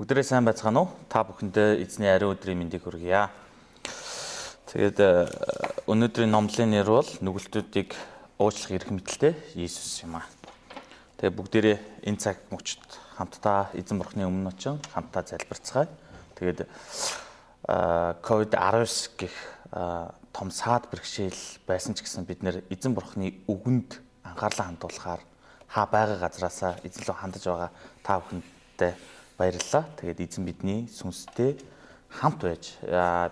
Бүгдээрээ сайн байцгаана уу? Та бүхэндээ эзний ариун өдрийн мэндийг хүргье. Тэгээд э, өнөөдрийн номлын нэр бол нүгэлтүүдийг уучлах эрх мэдэлтэй Иесус юм аа. Тэгээд бүгдээрээ энэ цаг мөчид хамтдаа эзэн бурхны өмнө очин хамтдаа залбирцгаая. Тэгээд ковид-19 гэх том саад бэрхшээл байсан ч гэсэн бид нэр эзэн бурхны үгэнд анхаарлаа хандуулахаар хаа байгаа газараасаа эзэн рүү хандаж байгаа та бүхэндээ баярлалаа. Тэгээд эзэн бидний сүнстэй хамт байж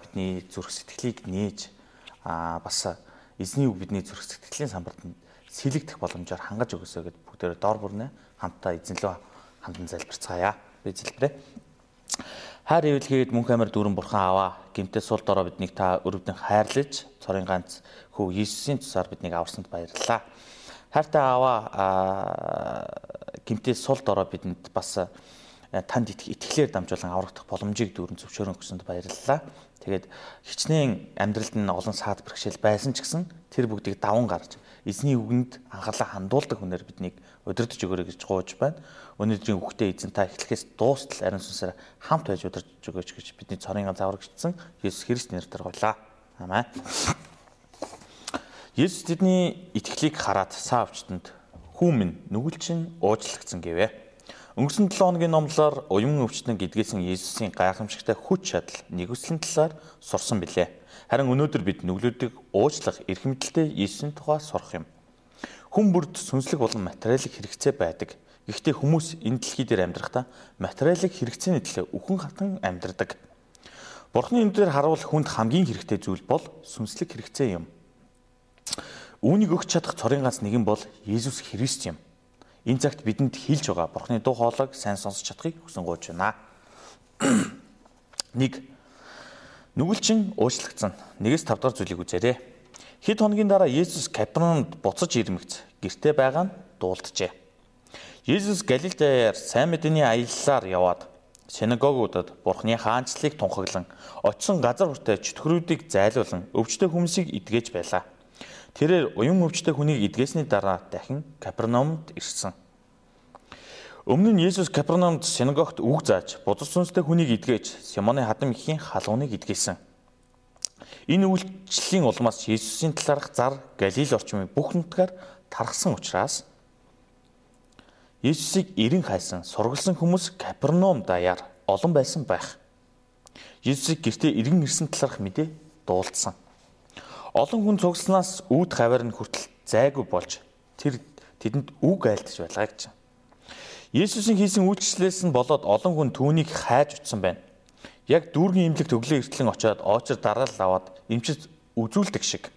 бидний зүрх сэтгэлийг нээж бас эзний үг бидний зүрх сэтгэлийн самбарт сэлэгдэх боломжоор хангаж өгөөсэй гэд бүгдээр дор бүрнээ хамтдаа эзэн лөө хамтан залбирцгаая. Би залбирая. Хайр ивэлгээд мөнх амар дүүрэн бурхан аваа. Гимтээ сул дороо биднийг та өрөвдөн хайрлаж, цорын ганц хүү Иесусийн тусаар биднийг аварсанд баярлалаа. Хайртай аваа гимтээ сул дороо бидэнд бас танд итгэлээр дамжуулан аврагдах боломжийг дүүрэн зөвшөөрөн өгсөнд баярлалаа. Тэгээд хичнээн амьдралд нь олон саад бэрхшээл байсан ч гэсэн тэр бүгдийг даван гарч эзний үгэнд анхаарлаа хандуулдаг хүнээр биднийг удирдах өгөөрэй гэж гоож байна. Өнөөдрийн үгтэй эзэн та эхлэхээс дуустал ариун сүнсээр хамт байж удирдах өгөөч гэж бидний цорын заврагчсан Есүс Христ нэрээр гуйлаа. Амен. Есүс тэдний итгэлийг хараад саа өвчтөнд "Хүү минь нүгэлчин уучлагдсан" гэвэ. Өнгөрсөн 7 хоногийн номлоор уян өвчтөн гэдгээсэн Есүсийн гайхамшигтай хүч чадал нэгүслийн талаар сурсан билээ. Харин өнөөдөр бид нүглүүдийг уучлах эрх мэдэлтэй Есүсийн тухай сурах юм. Хүн бүрд сүнслэг болон материалын хэрэгцээ байдаг. Гэхдээ хүмүүс энэ дэлхий дээр амьдрахдаа материалын хэрэгцээний төлөө үхэн хатан амьдрдаг. Бурхны энэ дээр харуул хүнд хамгийн хэрэгтэй зүйл бол сүнслэг хэрэгцээ юм. Үүнийг өгч чадах цорын ганц нэгэн бол Есүс Христ юм. Энэ цагт бидэнд хилж байгаа Бурхны дуу хоолойг сайн сонсож чадахыг хүсэн гооч байна. 1. Нүгэлчин уучлагдсан. 1-5 дахь зүйлийг үзээрэй. Хэд хоногийн дараа Есүс Капернаумд буцаж ирмэгц гэртээ байгаа нь дуулджээ. Есүс Галилеяар сайн мэдээний аяллаар яваад синагогуудад Бурхны хаанчлалыг тунхаглан очсон газар хүртээ чөтгөрүүдийг зайлуулан өвчтөе хүмүүсийг эдгэж байлаа. Тэрээр уян өвчтөе хүнийг эдгээсний дараа дахин Капернаумд ирсэн. Өмнө нь Есүс Капернаумд синагогт үг зааж бузар сүнстэй хүнийг эдгээж Симоны хадам ихийн халууныг эдгээсэн. Энэ үйлчлэлийн улмаас Есүсийн талаарх зар Галил орчмын бүх нутгаар тархсан учраас Есүсийг эрен хайсан сургалсан хүмүүс Капернаум даяар олон байсан байх. Есүсийг гэртээ эргэн ирсэн талаарх мэдээ дуулдсан. Олон хүн цугсланаас үүд хаваар нь хүртэл зайгүй болж тэр тэдэнд үг айлтж байлаа гэж. Есүсийн хийсэн үйлчлэлээс нь болоод олон хүн түүнийг хайж утсан байна. Яг дүүргийн имлэг төглөө эртлэн очиод оочор дараал аваад эмчит үзүүлдэг шиг.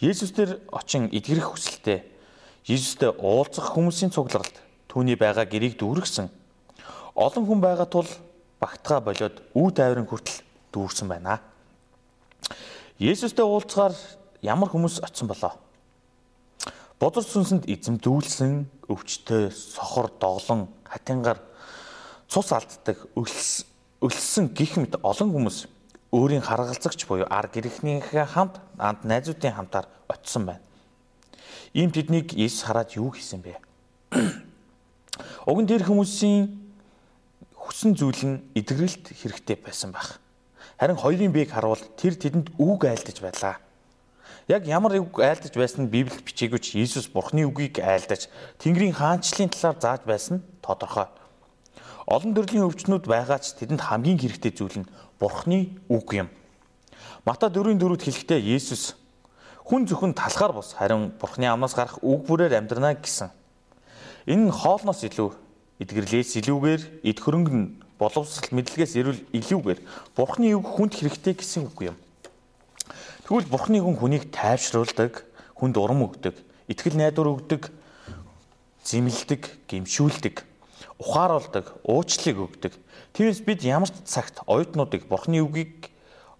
Есүс дээр очин эдгэрэх хүсэлтэй Есүстэй уулзах хүмүүсийн цугларалд түүний байгаа гэрийг дүүргсэн. Олон хүн байгаа тул багтгаа болоод үе тайврын хүртэл дүүрсэн байна. Есүстэй уулзгаар ямар хүмүүс очсон болоо? Бодор сүнсэнд эзэмдүүлсэн өвчтөе, сохор, доглон, хатингаар цус алддаг, өлсөн гих мэт олон хүмүүс өөрийн харгалзагч буюу ар гэрхнийхээ хамт анд найзуудын хамтаар очисон байна. Ийм тэднийг Иесус хараад юу хийсэн бэ? Уг нь тэр хүмүүсийн хүссэн зүйл нь эдгэрэлт хэрэгтэй байсан байх. Харин хоёрын биеийг харуул тэр тэдэнд үг айлдаж байлаа. Яг ямар үг айлдаж байсан нь Библиэд бичээгүй ч Иесус Бурхны үгийг айлдаж Тэнгэрийн хаанчлалын талаар зааж байсан тодорхой. Олон төрлийн өвчнүүд байгаа ч тэдэнд хамгийн хэрэгтэй зүйл нь Бурхны үг юм. Мата 4:4-д хэлэхдээ Иесус хүн зөвхөн талхаар бус харин Бурхны амнаас гарах үг бүрээр амьдрна гэсэн. Энэ нь хоолноос илүү эдгэрлээс илүүгээр эд хөрөнгө нь боловсрал мэдлэгээс эрүүл илүүгээр бурхны үг хүнд хэрэгтэй гэсэн үг юм. Тэгвэл бурхны хүн хүнийг тайвшруулдаг, хүнд урам өгдөг, итгэл найдвар өгдөг, зэмлдэг, гимшүүлдэг, ухааруулдаг, уучлалыг өгдөг. Тиймээс бид ямар ч цагт оюутнуудыг бурхны үгийг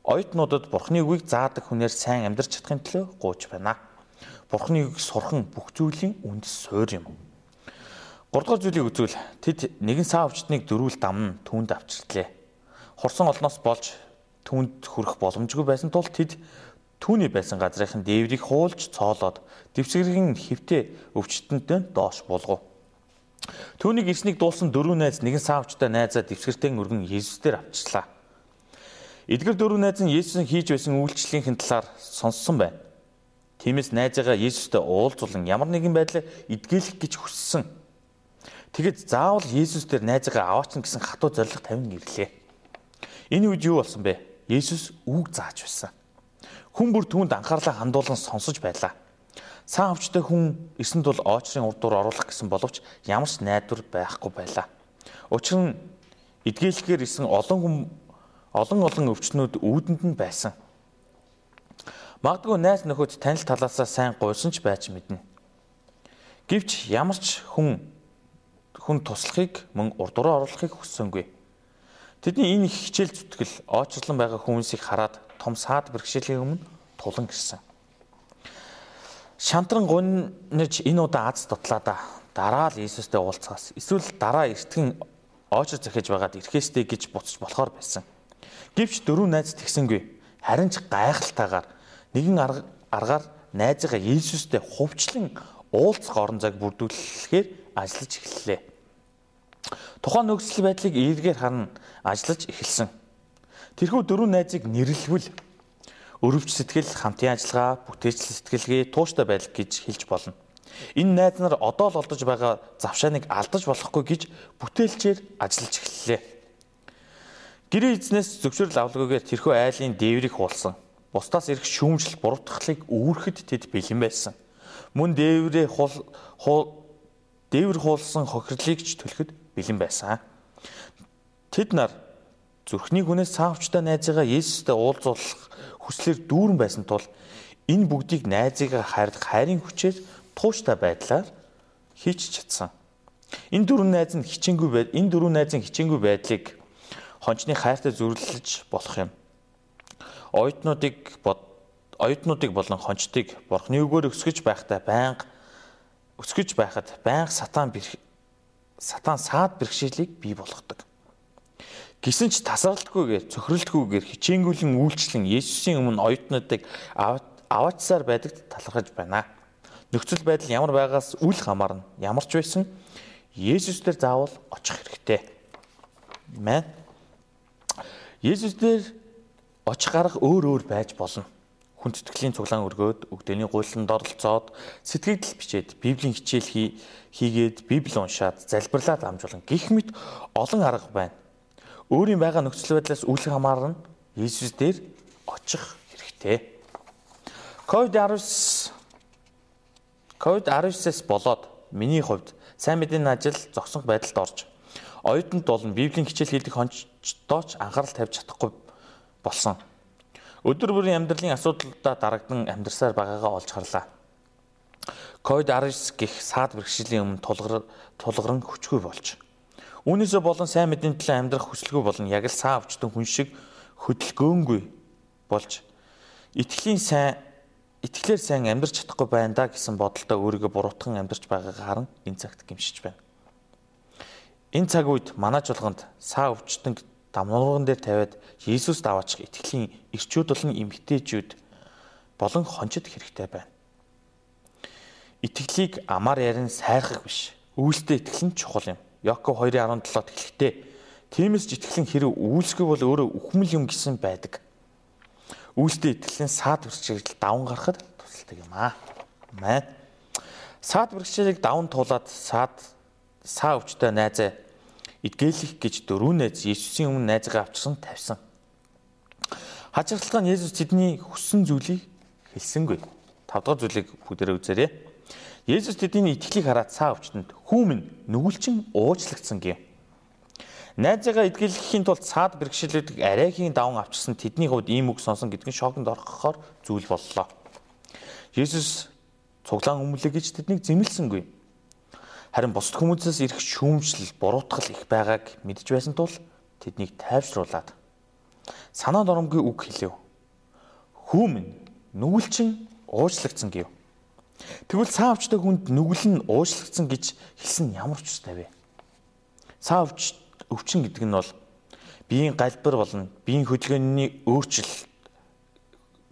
оюутнуудад бурхны үгийг заадаг хүнээр сайн амьдарч чадахын төлөө гууч байна. Бурхны үгийг сурхан бүх зүйлийн үндэс суурь юм. 3 дугаар зүйлийг үзвэл тэд нэгэн саа өвчтнийг дөрүүл дамн түүнд авчиртлээ. Хурсан олноос болж түүнд хүрэх боломжгүй байсан тул тэд түүний байсан газрын дээврийг хуулж цоолоод дэвсгэрийн хөвтө өвчтөнтэй доош булгав. Түүнийг ирснийг дуулсан дөрвөн найз нэгэн саавчтай найзаа дэвсгэртэн өргөн Есүс дээр авчлаа. Эдгэр дөрвөн найз нь Есүсийн хийж байсан үйлчлэлийн талаар сонссон байна. Тиймээс найзаагаа Есүстэй уулзуулан ямар нэгэн байдлаар эдгээлэх гэж хүссэн. Тэгэд заавал Есүс дээр найзаагаа аваач гэсэн хатуу зориг тавина гэрлээ. Энэ үед юу болсон бэ? Есүс үг зааж байсан. Хүн бүр түүнд анхаарлаа хандуулан сонсож байлаа. Сан авчтай хүн ирсэн тул оочрын урд дуур оруулах гэсэн боловч ямар ч найдвар байхгүй байлаа. Учир нь эдгээлэхээр исэн олон хүн олон олон өвчнүүд үүдэнд нь байсан. Магадгүй найз нөхөд танил талаасаа сайн гуйсан ч байж мэднэ. Гэвч ямар ч хүн хүн туслахыг мөн урд дуур оруулахыг хүссэнгүй. Тэдний энэ хичээл зүтгэл оочрлон байгаа хүмүүсийг хараад том саад бэрхшээлийн өмнө тулан гисэн. Шантран гуниж энэ удаа аз дутлаа да. Дараа л Иесустэй уулзахаас эсвэл дараа эртгэн оочор захиж байгаад ирэхээстэй гэж буцаж болохоор байсан. Гэвч дөрөв найз тэгсэнгүй. Харин ч гайхалтайгаар нэгэн аргаар найзыгаа Иесустэй хувьчлан уулзах орон зайг бүрдүүлэхээр ажиллаж эхэллээ. Тухайн нөхцөл байдлыг эргээр харна ажиллаж эхэлсэн. Тэрхүү дөрвөн найзыг нэрлэвэл өрөвч сэтгэл, хамтын ажиллагаа, бүтээчл сэтгэлгээ, тууштай байдал гэж хэлж болно. Энэ найз нар одоо л олдож байгаа завшааныг алдаж болохгүй гэж бүтээлчээр ажиллаж эхэллээ. Гэрээ эзнээс зөвшөөрөл авалгүйгээр тэрхүү айлын дээврийг хуулсан. Бусдаас ирэх шүүмжил буруутгалыг үүрэхэд тэд бэлэн байсан. Мөн дээврээ хул дээвэр хуулсан хохирлыг ч төлөхөд бэлэн байсан. Тэд нар зүрхний хүнээс саавчтай найзыгаа Есүстэй уулзуулах хүслээр дүүрэн байсан тул энэ бүгдийг найзыгаа хайрлах хайрын хүчээр тууштай байдлаар хийж чадсан. Энэ дөрвөн найз нь хичээнгүй байд энэ дөрвөн найзын хичээнгүй байдлыг хончны хайртай зөвлөж болох юм. Оюутнуудыг бод оюутнуудыг болон хончдыг бурхны үгээр өсгөж байхдаа байнга өсгөж байхад байнга сатан сатан саад бэрхшээлийг бий болгодог. Гисэн ч тасралтгүйгээр цөхрөлтгүйгээр хичээнгүйлэн үйлчлэн Есүсийн өмнө оюутнуудыг аваачсаар байдаг талархаж байна. Нөхцөл байдал ямар байгаас үл хамаарна. Ямар ч байсан Есүс дээр заавал очих хэрэгтэй. Мэн. Есүс дээр очих арга өөр өөр байж болно. Хүн тэтгэлийн цуглаан өргөөд, өгдөөний гуйланд оролцоод, сэтгэгдэл бичээд, библийн хичээл хийгээд, библи уншаад, залбирлаад амжуулан гих мэт олон арга байна өөрийн байгаа нөхцөл байдлаас үл хамааран Иесус дээр очих хэрэгтэй. COVID-19 COVID-19-с болоод миний хувьд сайн мэдээний ажил зогсох байдалд орж оюутанд болон библийн хичээл хийдэг хончдооч анхаарал тавьж чадахгүй болсон. Өдөр бүрийн амьдралын асуудлуудаа дарагдан амьдрсаар байгаагаа олж харлаа. COVID-19 гих саад бэрхшээлийн өмнө тулгарн хүчгүй болж Үүнээсээ болон сайн мэдээний төлөө амьдрах хүсэлгүй болон яг л саа өвчтөн хүн шиг хөдөлгөөнгүй болж итгэлийн сайн итгэлээр сайн амьдарч чадахгүй байна да гэсэн бодолтой өөрийгөө буруутган амьдарч байгаагаар харан энэ цагт гимшиж байна. Энэ цаг үед манай жуулганд саа өвчтөн дамнуурган дээр тавиад Иесуст аваачих итгэлийн ирчүүд болон эмгтээчүүд болон хончид хэрэгтэй байна. Итгэлийг амар ярин сайрхах биш. Үйлдэл итгэл нь чухал юм. Яков 2:17-д хэлэхдээ тиймээс ч итгэлэн хэрэг үйлсгүй бол өөрөө үхмэл юм гэсэн байдаг. Үйлстэй итгэлийн саад бэрхшээл даван гарахад тусалдаг юм аа. Мэн. Саад бэрхшээлийг даван туулаад саад саа өвчтэй найзаа эдгээлэх гэж дөрөв найз Есүсийн өмнө найзгаа авчирсан тавьсан. Хачирхалтай нь Есүс тэдний хүссэн зүйлийг хэлсэнгүй. Тавдугаар зүйлийг бүгдээрээ үзээрэй. Есүс тэдний итгэлийг хараад цаа өвчтөнд хүүмэн нүгэлчин уучлагдсан гэв. Найзаагаа эдгэлэхийн тулд цаад бэрхшээлүүдийг арайхийн даван авчирсан тэдний хувьд ийм үг сонсон гэдг нь шоконд орохоор зүйл боллоо. Есүс цуглаан өмлөө гэж тэднийг зэмлсэнгүй. Харин бусад хүмүүсээс ирэх шүүмжлэл, буруутгал их байгааг мэдж байсан тул тэднийг тайвшруулад санаа доромгүй үг хэлэв. Хүүмэн нүгэлчин уучлагдсан гэв. Тэгвэл саавчтай хүнд нүгэл нь уушлагдсан гэж хэлсэн ямар ч устай вэ? Саавч өвчин гэдэг нь бол биеийн галбар болон биеийн хөдөлгөөний өөрчлөлт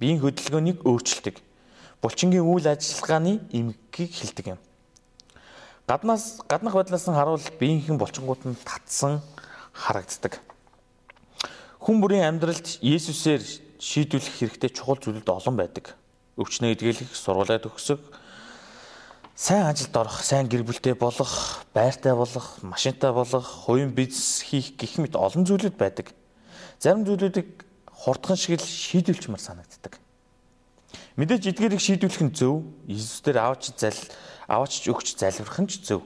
биеийн хөдөлгөөнийг өөрчилдөг. Булчингийн үйл ажиллагааны эмгэгийг хилдэг юм. Гаднаас гаднах байдлаас нь харуул биеийнхэн булчингууд нь татсан харагддаг. Хүн бүрийн амьдралд Есүсээр шийдвэрлэх хэрэгтэй чухал зүйлүүд олон байдаг. Өвчнөө эдгэлэх, сургуулаа төгсөх, сайн ажилд орох, сайн гэр бүлтэй болох, байртай болох, машинтай болох, хувийн бизнес хийх гэх мэт олон зүйлүүд байдаг. Зарим зүйлүүдийг хурдхан шиг л шийдвэрлчмээр санагддаг. Мэдээж эдгээрийг шийдвэрлэх нь зөв. Иесус дээр авч зал аваач өгч залбирх нь ч зөв.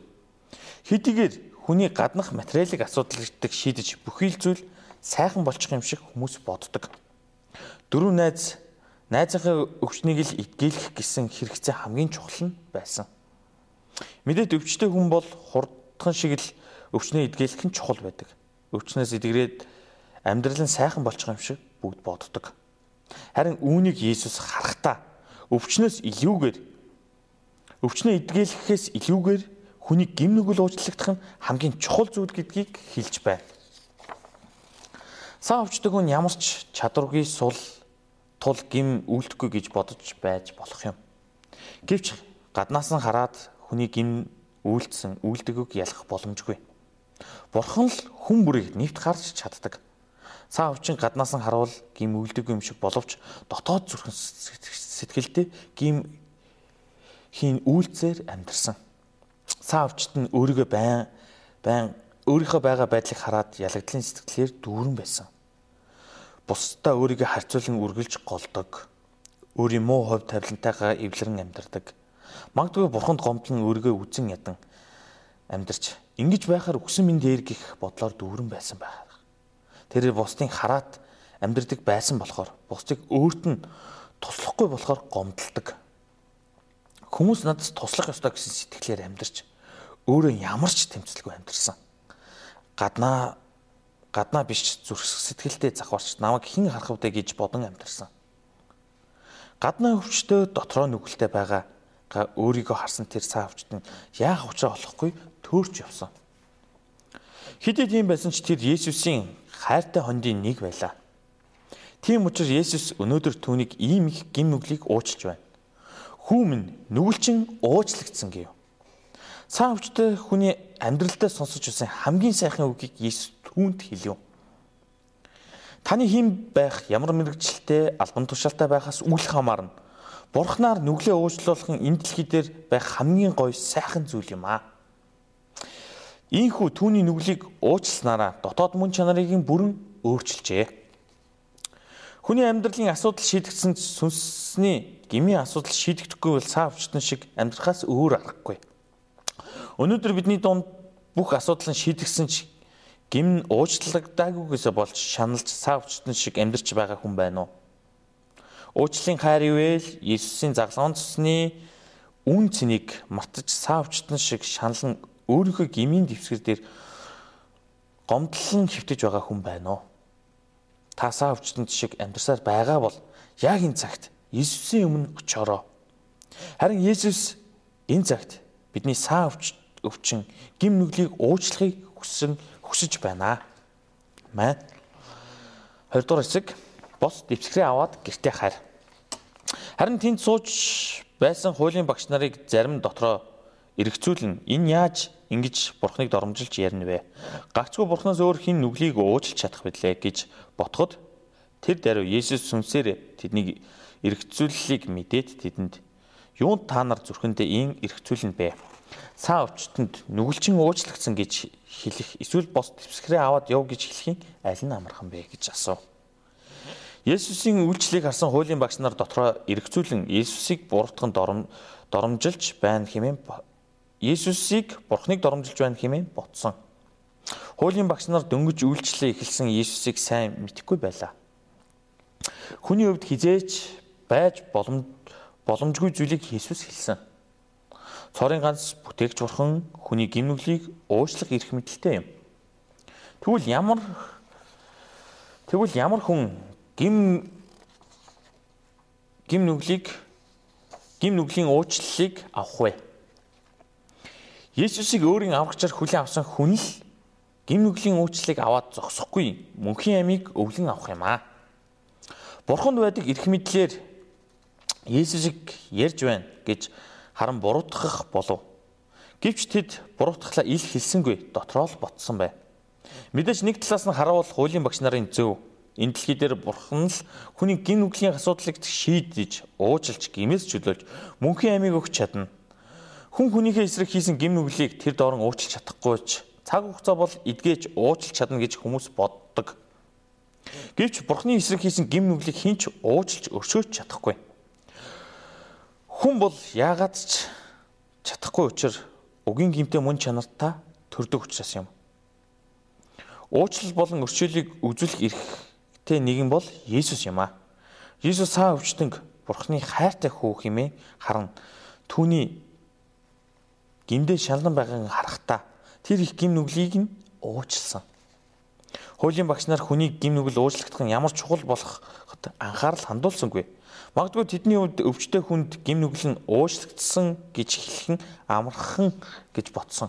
Хэдийгээр хүний гаднах материалын асуудалтай шийдэж бүхий л зүйл сайхан болчих юм шиг хүмүүс боддог. Дөрөв найз найзынхаа өвчнийг л идгээлэх гэсэн хэрэгцээ хамгийн чухал нь байсан. Мэдээд өвчтэй хүн бол хурдхан шиг л өвчнөө идгээлэх нь чухал байдаг. Өвчнөөс эдгрээд амьдрал нь сайхан болчих юм шиг бүгд боддог. Харин үүнийг Есүс харахтаа өвчнөөс илүүгээр өвчнөө идгээлэхээс илүүгээр хүний гим нүгэл уучлагдах нь хамгийн чухал зүйл гэдгийг хэлж байна. Сайн өвчтөг хүн ямар ч чадваргүй сул тул гим үлдэхгүй гэж бодож байж болох юм. Гэвч гаднаас нь хараад хүний гим үйлдсэн үйлдэгүг ялах боломжгүй. Бурхан л хүн бүрийг нэвт харж чаддаг. Сайн өвчин гаднаас нь харуул гим үйлдэггүй юм шиг боловч дотоод зүрхэн сэтгэлдээ гим хийн үйлцээр амьдарсан. Сайн өвчт нь өөрийгөө байн байн өөрийнхөө байгаа байдлыг хараад ялагдлын сэтгэлээр дүүрэн байсан. Бусдаа өөрийгөө харьцуулан үргэлж голдог. Өөрийн муу хувь тавилантайгаа эвлэрэн амьдардаг. Магадгүй бурханд гомдлон өөрийгөө үзэн ядан амьдарч ингэж байхаар өгсөн минь дээр гих бодлоор дүүрэн байсан байх. Тэр бусдыг хараад амьдардаг байсан болохоор бусдыг өөрт нь туслахгүй болохоор гомдлдог. Хүмүүс надад туслах ёстой гэсэн сэтгэлээр амьдарч өөрөө ямар ч тэмцэлгүй амьдарсан гаднаа гаднаа биш зүрх сэтгэлдээ завхарч намайг хэн харах вэ гэж бодон амьдарсан. Гаднаа өвчтөө дотроо нүгэлтэй байгаа өөрийгөө харсан тэр цаа өвчт нь яах учраа болохгүй төөрч явсан. Хэдий тийм байсан ч тэр Есүсийн хайртай хондын нэг байлаа. Тийм учраас Есүс өнөөдөр түүнийг ийм их гин нүглийг уучлж байна. Хүүмэн нүгэлчин уучлагдсан гэв. Цаан өвчтэй хүний амьдралдаа сонсож байсан хамгийн сайхан үгийг Есүс түүнд хэлв. Таны хин байх ямар мэрэгчлээ албан тушаалтай байхаас үл хамаарна. Бурхнаар нүглээ уучлуулах нь энэ дэлхий дээр байх хамгийн гоё сайхан зүйл юм аа. Ийхүү түүний нүглийг уучлснараа дотоод мөн чанарыг бүрэн өөрчилжээ. Хүний амьдралын асуудал шийдэгдсэн сүнсний гмийн асуудал шийдэгдэхгүй бол цаа өвчтөн шиг амьдрахаас өөр аргагүй. Өнөөдөр бидний дунд бүх асуудал нь шийдэгсэн ч гим уучлагдаагүйгээсээ болж шаналж саавчтан шиг амьдарч байгаа хүн байна уу? Уучлалын хайр ивэл Иесусийн заглагын цусны үн цэнийг мартаж саавчтан шиг шаналн өөрийнхөө гмийн дэвсгэр дээр гомдлон хөвтөж байгаа хүн байна уу? Та саавчтан шиг амьдарсаар байгаа бол яг энэ цагт Иесусийн өмнө очороо. Харин Иесус энэ цагт бидний саа өвч өвчин гим нүглийг уучлахыг хүсэн хүсэж байна. Маа. 20 дугаар хэсэг бос дэвсгэрээ аваад гэртээ хайр. Харин тэнд сууж байсан хуулийн багш нарыг зарим дотроо эргцүүлэн энэ яаж ингэж бурхныг доромжилж ярина вэ? Гагцгүй бурхнаас өөр хин нүглийг уучлж чадах билээ гэж ботход тэр даруй Есүс сүнсээр тэднийг эргцүүллийг мэдээд тэдэнд юунд та нар зүрхэндээ ийн эргцүүлнэ бэ? цаа өвчтөнд нүгэлчин уучлагдсан гэж хэлэх эсвэл бос төвсгэрээ аваад яв гэж хэлхийн аль нь амархан бэ гэж асуув. Есүсийн үйлчлэгийг харсан хуулийн багш нар дотроо эргцүүлэн Есүсийг буруутган дором доромжилж байна хэмээн Есүсийг бурхныг доромжилж байна хэмээн ботсон. Хуулийн багш нар дөнгөж үйлчлээ эхэлсэн Есүсийг сайн мэдэхгүй байлаа. Хүний хувьд хизээч байж боломжгүй зүйлийг Есүс хэлсэн. Цорын ганц бүтээгч бурхан хүний гимнүглийг уучлах эрх мэдэлтэй юм. Тэгвэл ямар тэгвэл ямар хүн гим гимнүглийг гимнүглийн уучлалыг авах вэ? Есүсийг өөрийн аврагчаар хүлээн авсан хүн л гимнүглийн уучлалыг аваад зогсохгүй мөнхийн амийг өвлөн авах юм аа. Бурханд байдаг эрх мэдлэр Есүсийг ярьж байна гэж харан буруутгах болов. Гэвч тэд буруутгалаа ил хэлсэнгүй дотроо л ботсон бай. Мэдээж нэг талаас нь хараавал хуулийн багш нарын зөв энэ дэлхий дээр бурхан л хүний гин нүглийн асуудлыг шийдэж, уужилж, гимээс чөлөөлж мөнхийн амийг өгч чадна. Хүн хүнийхээ эсрэг хийсэн гим нүглийг тэр доорн уучлж чадахгүй ч цаг хугацаа бол эдгэж уучлж чадна гэж хүмүүс боддог. Гэвч бурхны эсрэг хийсэн гим нүглийг хинч уужилж өршөөж чадахгүй. Хүн бол яагаад ч чадахгүй учраас Угийн гимтэй мөн чанартай төрдөг учраас юм. Уучлал болон өршөөлийг үзүүлэх эрхтэй нэгэн бол Есүс юм аа. Есүс цаа өвчтөнг Бурхны хайртай хүү хэмээн харна. Түүний гимдээ шалан байгааг харахтаа тэр их гим нүглийг нь уучлсан. Хуулийн багш нар хүний гим нүгэл уучлагдах нь ямар чухал болоход анхаарал хандуулсангүй. Магадгүй тэдний хувьд өвчтэй хүнд гим нүгэл нь уушлагдсан гэж хэлэх нь амархан гэж бодсон.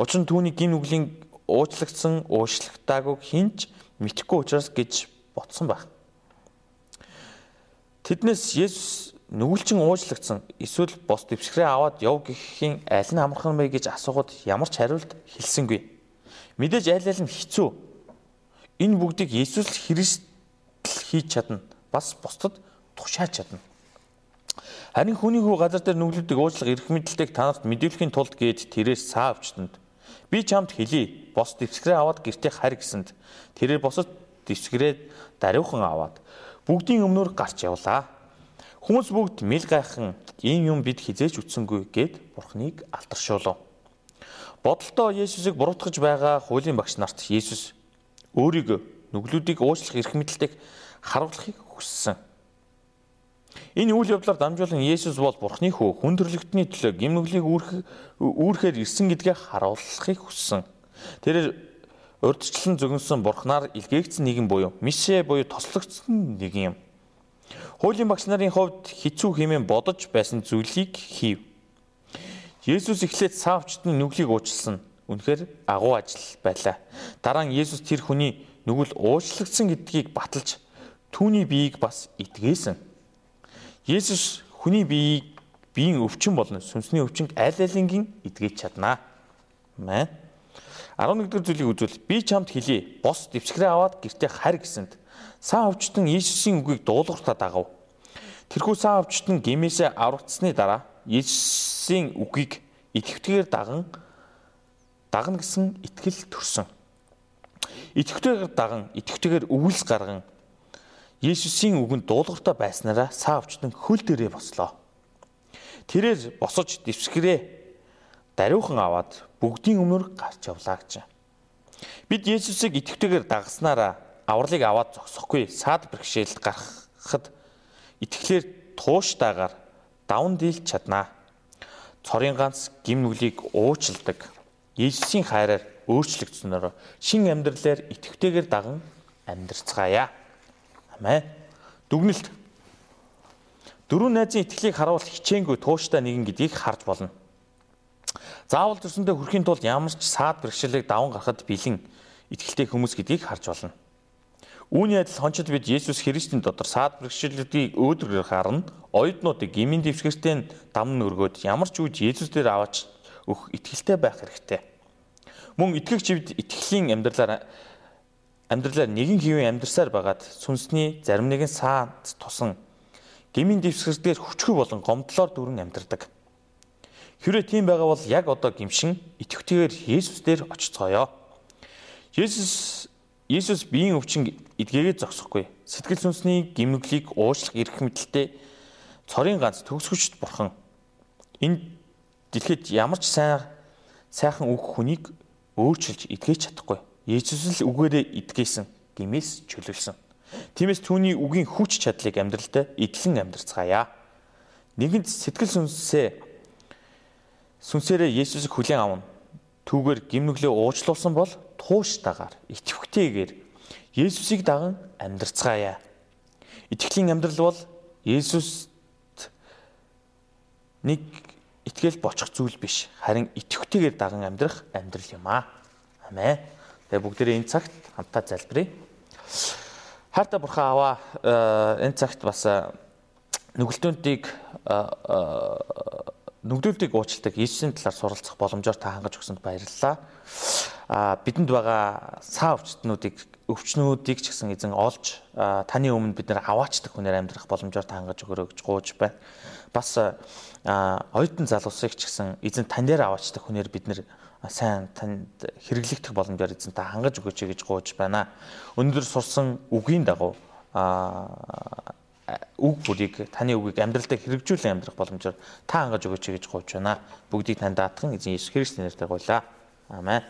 Учир нь түүний гим нүглийн уучлагдсан, уушлагтаагүй хинч мэдхгүй учраас гэж бодсон байх. Тэднээс Есүс нүгэлчин уучлагдсан эсвэл бос дэвсгэрээ аваад яв гэхийн аль нь амархан бэ гэж асуухад ямар ч хариулт хэлсэнгүй. Мэдээж аль аль нь хэцүү. Энэ бүгдийг Есүс Христ хийж чадна. Бас бусдад тушааж чадна. Харин хүний хүү газар дээр нүглүүдийг уучлах эрх мэдэлтэйг танарт мэдүүлэхийн тулд гээд тэрээс цаа авчтанд би чамд хэлий бос дэвсгэрээ аваад гэртээ харь гэсэнд тэрээр босод дэвсгэрээ даруйхан аваад бүгдийн өмнөр гарч явлаа. Хүмүүс бүгд мэл гайхан ийм юм бид хизээж үтсэнгүй гэд бурхныг алдаршуулв. Бодолтоо Есүсийг буруутгаж байгаа хуулийн багш нарт Есүс өөрийгөө нүглүүдийг уучлах эрх мэдэлтэйг харуулахыг хүссэн. Энэ үйл явдлаар дамжуулан Есүс бол Бурхны хүү хүн төрлөختний төлөө гимнүглийг үүрх үүрхээр ирсэн гэдгээ харуулахыг хүссэн. Тэрээр урдчлан зөгнсөн Бурхнаар илгээгдсэн нэгэн буюу Мише буюу тослогдсон нэгэн юм. Хуулийн багш нарын хувьд хэцүү хэмээн бодож байсан зүйлийг хийв. Есүс эхлээд саавчтны нүглийг уучлсан. Үнэхээр агуу ажил байлаа. Дараа нь Есүс тэр хүний нүгэл уучлагдсан гэдгийг баталж түүний биеийг бас итгээсэн. Есүс хүний биеийг биеийн өвчин болно. Сүнсний өвчнөд аль алингийн эдгэж чаднаа. Мэн. 11 дэх зүйлийг үзвэл би чамд хэлье. Бос дэвсгэрээ аваад гэртээ харь гэсэнд саа өвчтөн Иесусийн үгийг дуулууртаа дагав. Тэрхүү саа өвчтөн гимээсээ аврагдсны дараа Иесусийн үгийг итгэвтэйгээр даган дагна гэсэн итгэл төрсөн. Итгэвтэйгээр даган, итгэвтэйгээр өвөлс гарган Есүсийн үгэнд дуулууртай байснараа саа өвчтөн хөл дээрээ бослоо. Тэрээр босож дэвсгэрээ даруйхан аваад бүгдийн өмнөр гарч явлаа гэж. Бид Есүсийг итгэвтэйгээр дагснараа авралыг аваад зогсохгүй саад бэрхшээлд гарахад итгэлээр тууштайгаар даван дийлж чаднаа. Цорын ганц гим нүглийг уучилдаг. Есүсийн хайраар өөрчлөгдсөнөөр шин амьдралаар итгэвтэйгээр даган амьдрцгаая. Амен. Дүгнэлт. Дөрвөн найзын итгэлийг харуул хичээнгүй тууштай нэгэн гэдгийг харж болно. Заавал төсөндөө хүрэхийн тулд ямар ч саад бэрхшээлийг даван гарахад бэлэн итгэлтэй хүмүүс гэдгийг харж болно. Үүний адил хончид бид Есүс Христийн дотор саад бэрхшээлүүдийг өөдрөөр харна, оюутнуудыг гмийн дэвсгэртээ дамн өргөөд ямар ч үж Есүс дээр аваач өх итгэлтэй байх хэрэгтэй. Мөн итгэгч бид итгэлийн амьдралаар амьдралаар нэгэн хэвэн амьдарсаар байгаад сүнсний зарим нэгэн саад тусан гмийн дэвсгэрдээр хүчгүй болон гомдлоор дүрэн амьдардаг. Хэрвээ тийм байгаа бол яг одоо гимшин итгэвтэйгээр Есүс дээр очицгоё. Есүс Есүс биеийн өвчин эдгээгээ зогсохгүй. Сэтгэл сүнсний гимнүглийг уучлах эрх мэдэлтэй цорын ганц төгсгөчд бурхан. Энэ дэлхийд ямар ч сайн сайхан үг хүнийг өөрчилж эдгэж чадахгүй. Есүс л үгээрээ идгээсэн гимээс чөлөөлсөн. Тиймээс түүний үгийн хүч чадлыг амьдралдаа эдлэн амьдрцгаая. Нэгэнт сэтгэл сүнсээ сүнсээрээ Есүсийг хүлээн авна. Түүгээр гимнүглээ уучлуулсан бол тууштайгаар итгэвхтэйгээр Есүсийг даган амьдрцгаая. Итгэлийн амьдрал бол Есүст нэг итгэл бочих зүйл биш. Харин итгэвхтэйгээр даган амьдрах амьдрал юм аа. Амен. Тэгээ бүгдээрээ энэ цагт хамтаа залбирая. Хайртай бурхан аваа э, энэ цагт бас э, нүгэлтөндийг э, нүгдүүлтийг уучлдаг Иесусийн талаар суралцах боломжоор та хангаж өгсөнд баярлалаа. Бидэнд байгаа саа өвчтнүүдийг өвчнүүдийг ч гэсэн эзэн олж таны өмнө бид нэр аваачдаг хүнээр амьдрах боломжоор та хангаж өгөрөө гэж гуйж байна. Бас оюутан залуусыг ч гэсэн эзэн тань дээр аваачдаг хүнээр бид нэр сайн танд хэрэглэгдэх боломжоор эзэн та хангаж өгөөч гэж гуйж байна. Өнөөдөр сурсан үгийн дагуу үг бүрийг таны үгийг амьдралдаа хэрэгжүүлэн амьдрах боломжоор та хангаж өгөөч гэж гуйж байна. Бүгдийг тань даатхан эзэн Иесус Христосийн нэрээр гуйлаа. Амен.